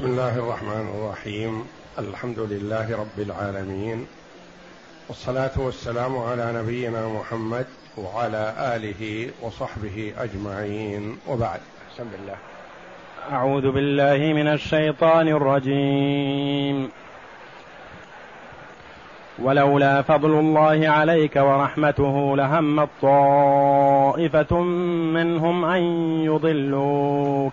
بسم الله الرحمن الرحيم. الحمد لله رب العالمين. والصلاة والسلام على نبينا محمد وعلى آله وصحبه أجمعين. وبعد. بسم الله أعوذ بالله من الشيطان الرجيم. ولولا فضل الله عليك ورحمته لهم طائفه منهم أن يضلوك.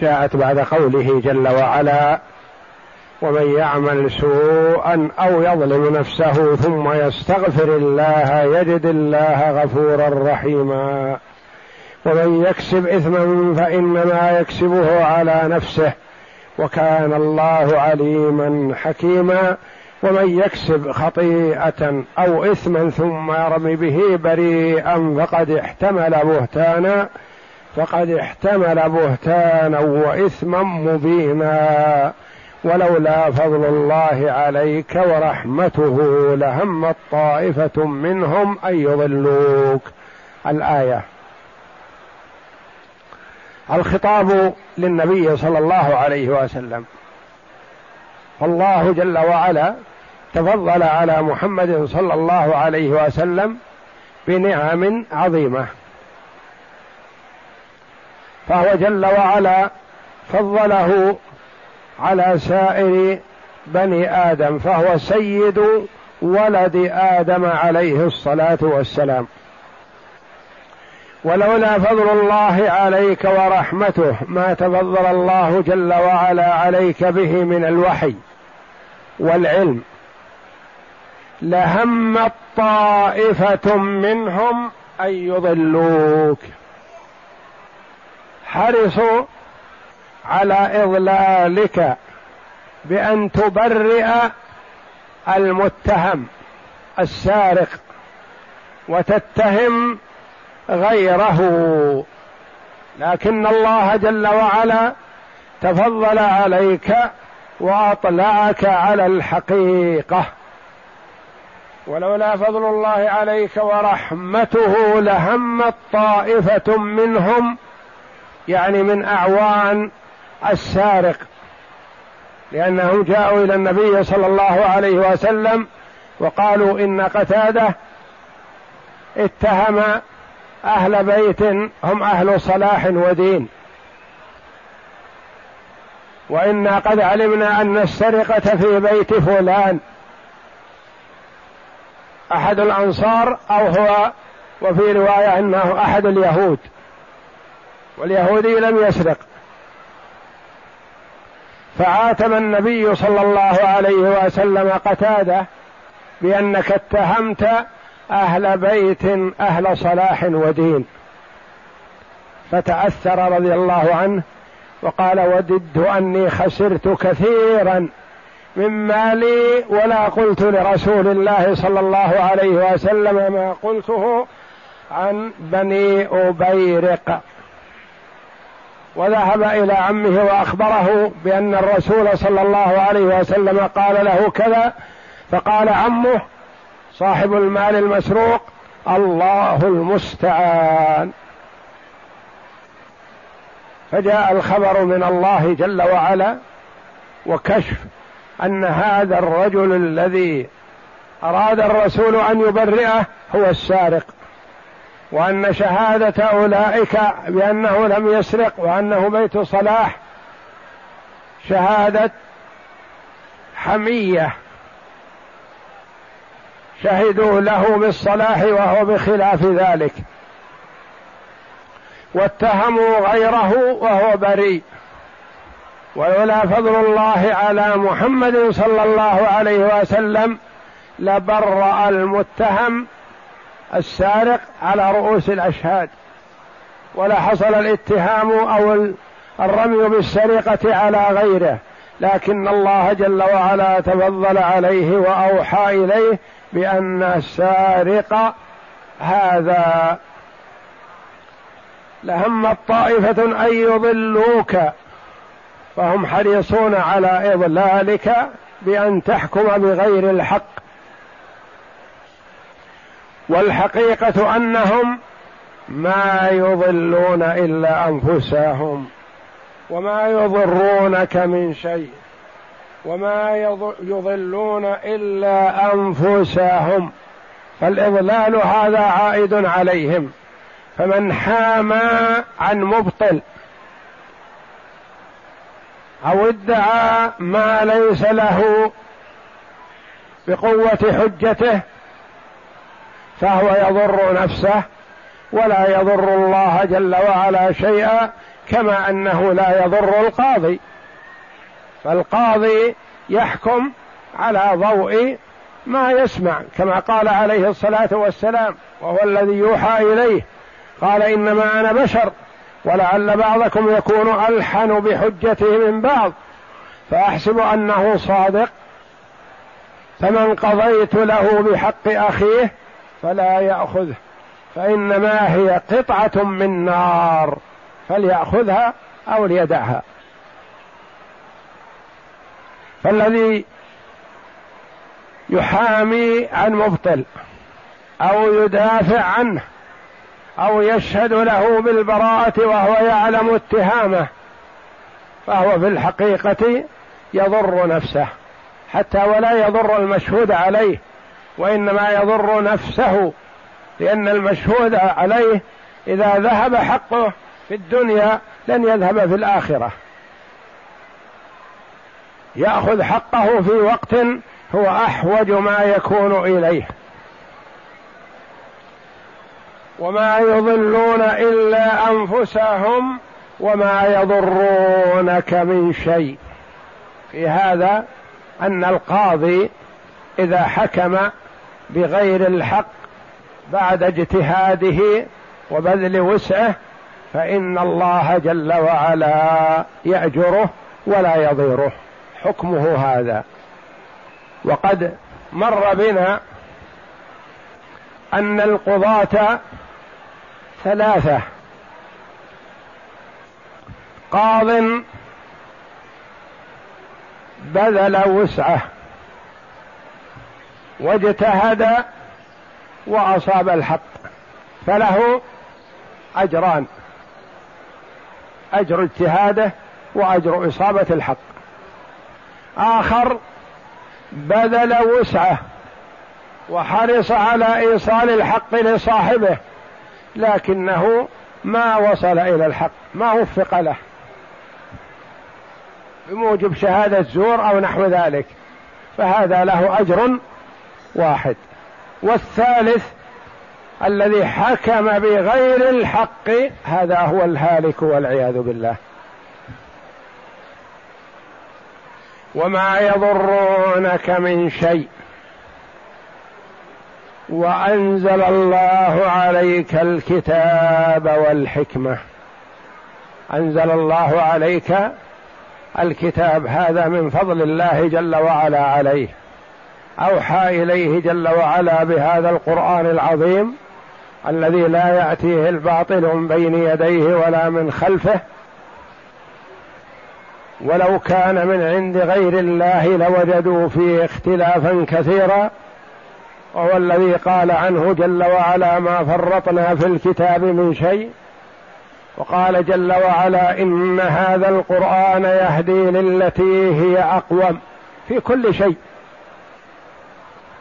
جاءت بعد قوله جل وعلا ومن يعمل سوءا أو يظلم نفسه ثم يستغفر الله يجد الله غفورا رحيما ومن يكسب اثما فإنما يكسبه على نفسه وكان الله عليما حكيما. ومن يكسب خطيئه أو اثما ثم يرمي به بريئا فقد احتمل بهتانا فقد احتمل بهتانا وإثما مبينا ولولا فضل الله عليك ورحمته لهمت طائفه منهم أن يضلوك. الآية. الخطاب للنبي صلى الله عليه وسلم. فالله جل وعلا تفضل على محمد صلى الله عليه وسلم بنعم عظيمة. فهو جل وعلا فضله على سائر بني آدم فهو سيد ولد آدم عليه الصلاة والسلام. ولولا فضل الله عليك ورحمته ما تفضل الله جل وعلا عليك به من الوحي والعلم. لهمت طائفه منهم أن يضلوك. حرصوا على إضلالك بأن تبرئ المتهم السارق وتتهم غيره. لكن الله جل وعلا تفضل عليك وأطلعك على الحقيقة. ولولا فضل الله عليك ورحمته لهمت طائفه منهم يعني من أعوان السارق لأنهم جاءوا إلى النبي صلى الله عليه وسلم وقالوا إن قتادة اتهم أهل بيت هم أهل صلاح ودين. وأنا قد علمنا أن السرقة في بيت فلان أحد الأنصار أو هو وفي رواية أنه أحد اليهود. واليهودي لم يسرق. فعاتب النبي صلى الله عليه وسلم قتاده بأنك اتهمت أهل بيت أهل صلاح ودين. فتأثر رضي الله عنه وقال وددت أني خسرت كثيرا من مالي ولا قلت لرسول الله صلى الله عليه وسلم ما قلته عن بني أبيرق. وذهب إلى عمه وأخبره بأن الرسول صلى الله عليه وسلم قال له كذا فقال عمه صاحب المال المسروق الله المستعان. فجاء الخبر من الله جل وعلا وكشف أن هذا الرجل الذي أراد الرسول أن يبرئه هو السارق. وأن شهادة أولئك بأنه لم يسرق وأنه بيت صلاح شهادة حمية. شهدوا له بالصلاح وهو بخلاف ذلك. واتهموا غيره وهو بريء. ولولا فضل الله على محمد صلى الله عليه وسلم لبرأ المتهم السارق على رؤوس الأشهاد ولا حصل الاتهام أو الرمي بالسرقة على غيره لكن الله جل وعلا تفضل عليه وأوحى إليه بأن السارق هذا. لهم طائفه أن يضلوك فهم حريصون على إضلالك بأن تحكم بغير الحق. والحقيقة أنهم ما يضلون إلا أنفسهم وما يضرونك من شيء وما يضلون إلا أنفسهم فالإضلال هذا عائد عليهم فمن حام عن مبطل أو ادعى ما ليس له بقوة حجته فهو يضر نفسه ولا يضر الله جل وعلا شيئا كما أنه لا يضر القاضي. فالقاضي يحكم على ضوء ما يسمع كما قال عليه الصلاة والسلام وهو الذي يوحى إليه قال إنما أنا بشر ولعل بعضكم يكون ألحن بحجته من بعض فأحسب أنه صادق فمن قضيت له بحق أخيه فلا ياخذه فإنما هي قطعة من نار فليأخذها أو ليدعها. فالذي يحامي عن مبطل أو يدافع عنه أو يشهد له بالبراءة وهو يعلم اتهامه فهو في الحقيقة يضر نفسه حتى ولا يضر المشهود عليه. وإنما يضر نفسه لأن المشهود عليه إذا ذهب حقه في الدنيا لن يذهب في الآخرة. يأخذ حقه في وقت هو أحوج ما يكون إليه. وما يضلون إلا أنفسهم وما يضرونك من شيء. في هذا أن القاضي إذا حكم بغير الحق بعد اجتهاده وبذل وسعه فإن الله جل وعلا يأجره ولا يضيره. حكمه هذا. وقد مر بنا أن القضاة ثلاثة. قاض بذل وسعه. واجتهد وأصاب الحق فله أجران أجر اجتهاده وأجر إصابة الحق. آخر بذل وسعه وحرص على إيصال الحق لصاحبه لكنه ما وصل إلى الحق ما وفق له. بموجب شهادة زور أو نحو ذلك فهذا له أجر واحد. والثالث الذي حكم بغير الحق هذا هو الهالك والعياذ بالله. وما يضرونك من شيء. وأنزل الله عليك الكتاب والحكمة. أنزل الله عليك الكتاب هذا من فضل الله جل وعلا عليه. أوحى إليه جل وعلا بهذا القرآن العظيم الذي لا يأتيه الباطل من بين يديه ولا من خلفه ولو كان من عند غير الله لوجدوا فيه اختلافا كثيرا وهو الذي قال عنه جل وعلا ما فرطنا في الكتاب من شيء وقال جل وعلا إن هذا القرآن يهدي للتي هي أقوم في كل شيء.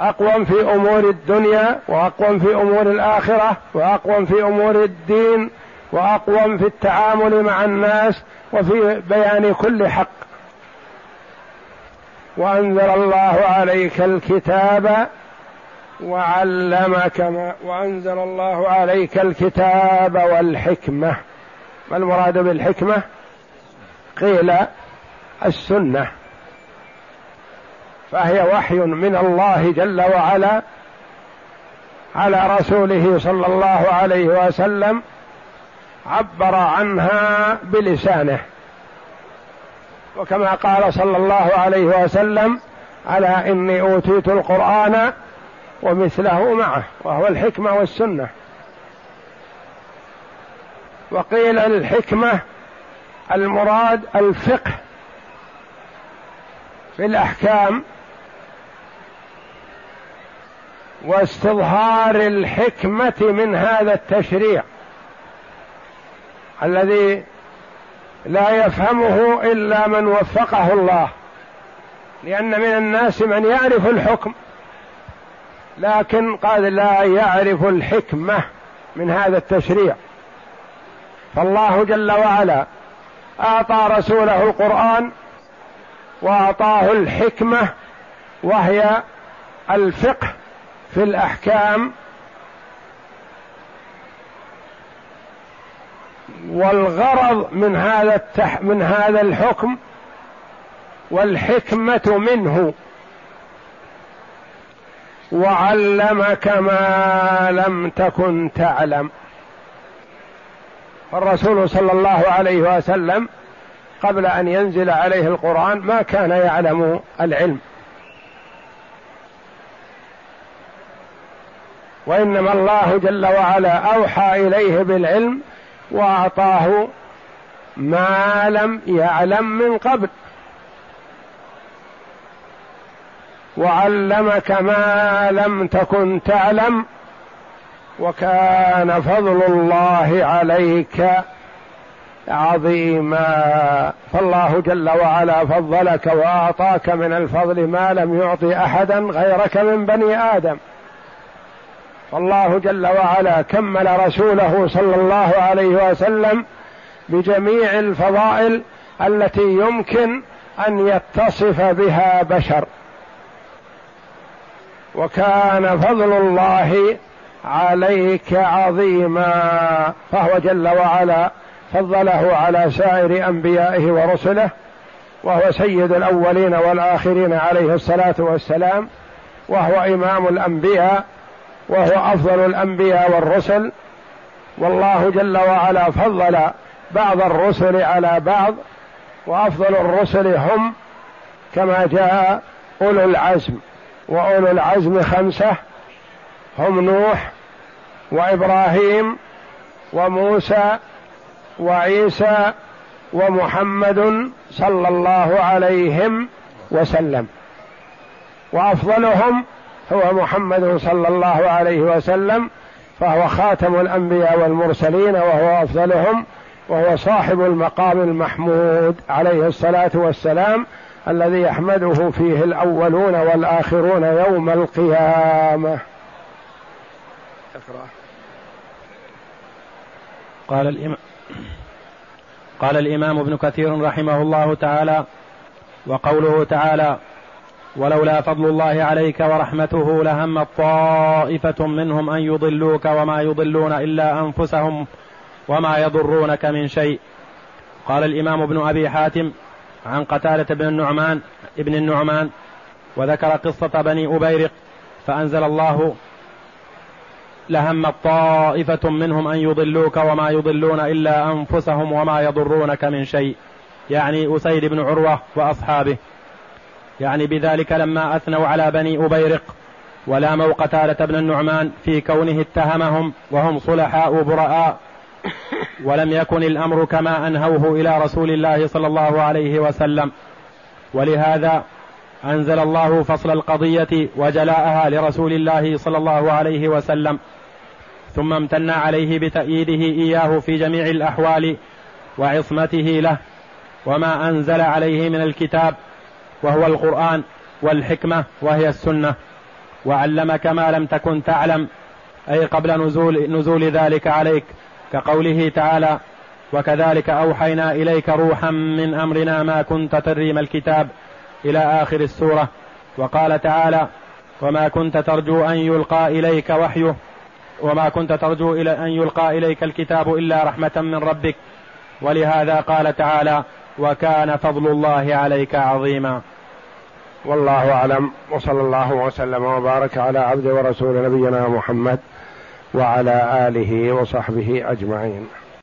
اقوم في أمور الدنيا واقوم في أمور الآخرة واقوم في أمور الدين واقوم في التعامل مع الناس وفي بيان كل حق. وأنزل الله عليك الكتاب وعلمك ما وأنزل الله عليك الكتاب والحكمة. ما المراد بالحكمة؟ قيل السنة. فهي وحي من الله جل وعلا على رسوله صلى الله عليه وسلم عبر عنها بلسانه. وكما قال صلى الله عليه وسلم على إني أوتيت القرآن ومثله معه وهو الحكمة والسنة. وقيل الحكمة المراد الفقه في الأحكام واستظهار الحكمة من هذا التشريع الذي لا يفهمه إلا من وفقه الله. لأن من الناس من يعرف الحكم لكن قد لا يعرف الحكمة من هذا التشريع. فالله جل وعلا أعطى رسوله القران وأعطاه الحكمة وهي الفقه في الأحكام والغرض من هذا التح من هذا الحكم والحكمة منه. وعلمك ما لم تكن تعلم. فالرسول صلى الله عليه وسلم قبل أن ينزل عليه القرآن ما كان يعلم العلم. وإنما الله جل وعلا أوحى إليه بالعلم وأعطاه ما لم يعلم من قبل. وعلمك ما لم تكن تعلم وكان فضل الله عليك عظيما. فالله جل وعلا فضلك وأعطاك من الفضل ما لم يعطي أحدا غيرك من بني آدم. فالله جل وعلا كمل رسوله صلى الله عليه وسلم بجميع الفضائل التي يمكن أن يتصف بها بشر. وكان فضل الله عليك عظيما. فهو جل وعلا فضله على سائر أنبيائه ورسله وهو سيد الأولين والآخرين عليه الصلاة والسلام وهو إمام الأنبياء وهو أفضل الأنبياء والرسل. والله جل وعلا فضل بعض الرسل على بعض وأفضل الرسل هم كما جاء أولو العزم. وأولو العزم خمسة هم نوح وإبراهيم وموسى وعيسى ومحمد صلى الله عليهم وسلم. وأفضلهم هو محمد صلى الله عليه وسلم فهو خاتم الأنبياء والمرسلين وهو أفضلهم وهو صاحب المقام المحمود عليه الصلاة والسلام الذي يحمده فيه الأولون والآخرون يوم القيامة. قال الإمام قال الإمام ابن كثير رحمه الله تعالى وقوله تعالى ولولا فضل الله عليك ورحمته لهم طائفة منهم أن يضلوك وما يضلون إلا أنفسهم وما يضرونك من شيء. قال الإمام ابن أبي حاتم عن قتالة بن النعمان ابن النعمان وذكر قصة بني أبيرق فأنزل الله لهم طائفة منهم أن يضلوك وما يضلون إلا أنفسهم وما يضرونك من شيء. يعني أسيد بن عروة وأصحابه. يعني بذلك لما أثنوا على بني أبيرق ولاموا قتالة بن النعمان في كونه اتهمهم وهم صلحاء براء ولم يكن الأمر كما أنهوه إلى رسول الله صلى الله عليه وسلم ولهذا أنزل الله فصل القضية وجلاءها لرسول الله صلى الله عليه وسلم ثم امتن عليه بتأييده إياه في جميع الأحوال وعصمته له وما أنزل عليه من الكتاب وهو القرآن والحكمة وهي السنة. وعلمك ما لم تكن تعلم أي قبل نزول, نزول ذلك عليك كقوله تعالى وكذلك أوحينا إليك روحا من أمرنا ما كنت تدري ما الكتاب إلى آخر السورة. وقال تعالى وما كنت ترجو أن يلقى إليك وحيه وما كنت ترجو إلى أن يلقى إليك الكتاب إلا رحمة من ربك. ولهذا قال تعالى وكان فضل الله عليك عظيما. والله أعلم وصلى الله وسلم وبارك على عبد ورسول نبينا محمد وعلى آله وصحبه أجمعين.